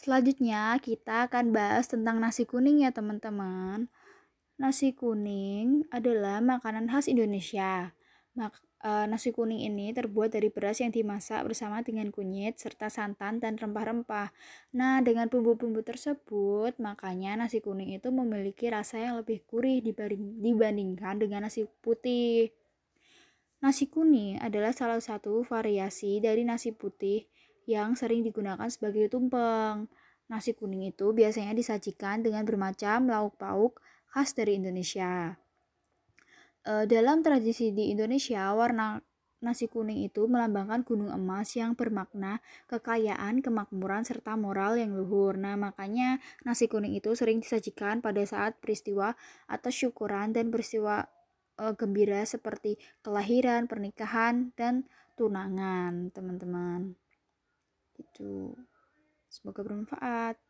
Selanjutnya, kita akan bahas tentang nasi kuning ya, teman-teman. Nasi kuning adalah makanan khas Indonesia. Mak uh, nasi kuning ini terbuat dari beras yang dimasak bersama dengan kunyit serta santan dan rempah-rempah. Nah, dengan bumbu-bumbu tersebut, makanya nasi kuning itu memiliki rasa yang lebih gurih dibandingkan dengan nasi putih. Nasi kuning adalah salah satu variasi dari nasi putih yang sering digunakan sebagai tumpeng. Nasi kuning itu biasanya disajikan dengan bermacam lauk pauk khas dari Indonesia. E, dalam tradisi di Indonesia, warna nasi kuning itu melambangkan gunung emas yang bermakna kekayaan, kemakmuran, serta moral yang luhur. Nah, makanya nasi kuning itu sering disajikan pada saat peristiwa atau syukuran dan peristiwa e, gembira seperti kelahiran, pernikahan, dan tunangan, teman-teman. Itu. Semoga bermanfaat.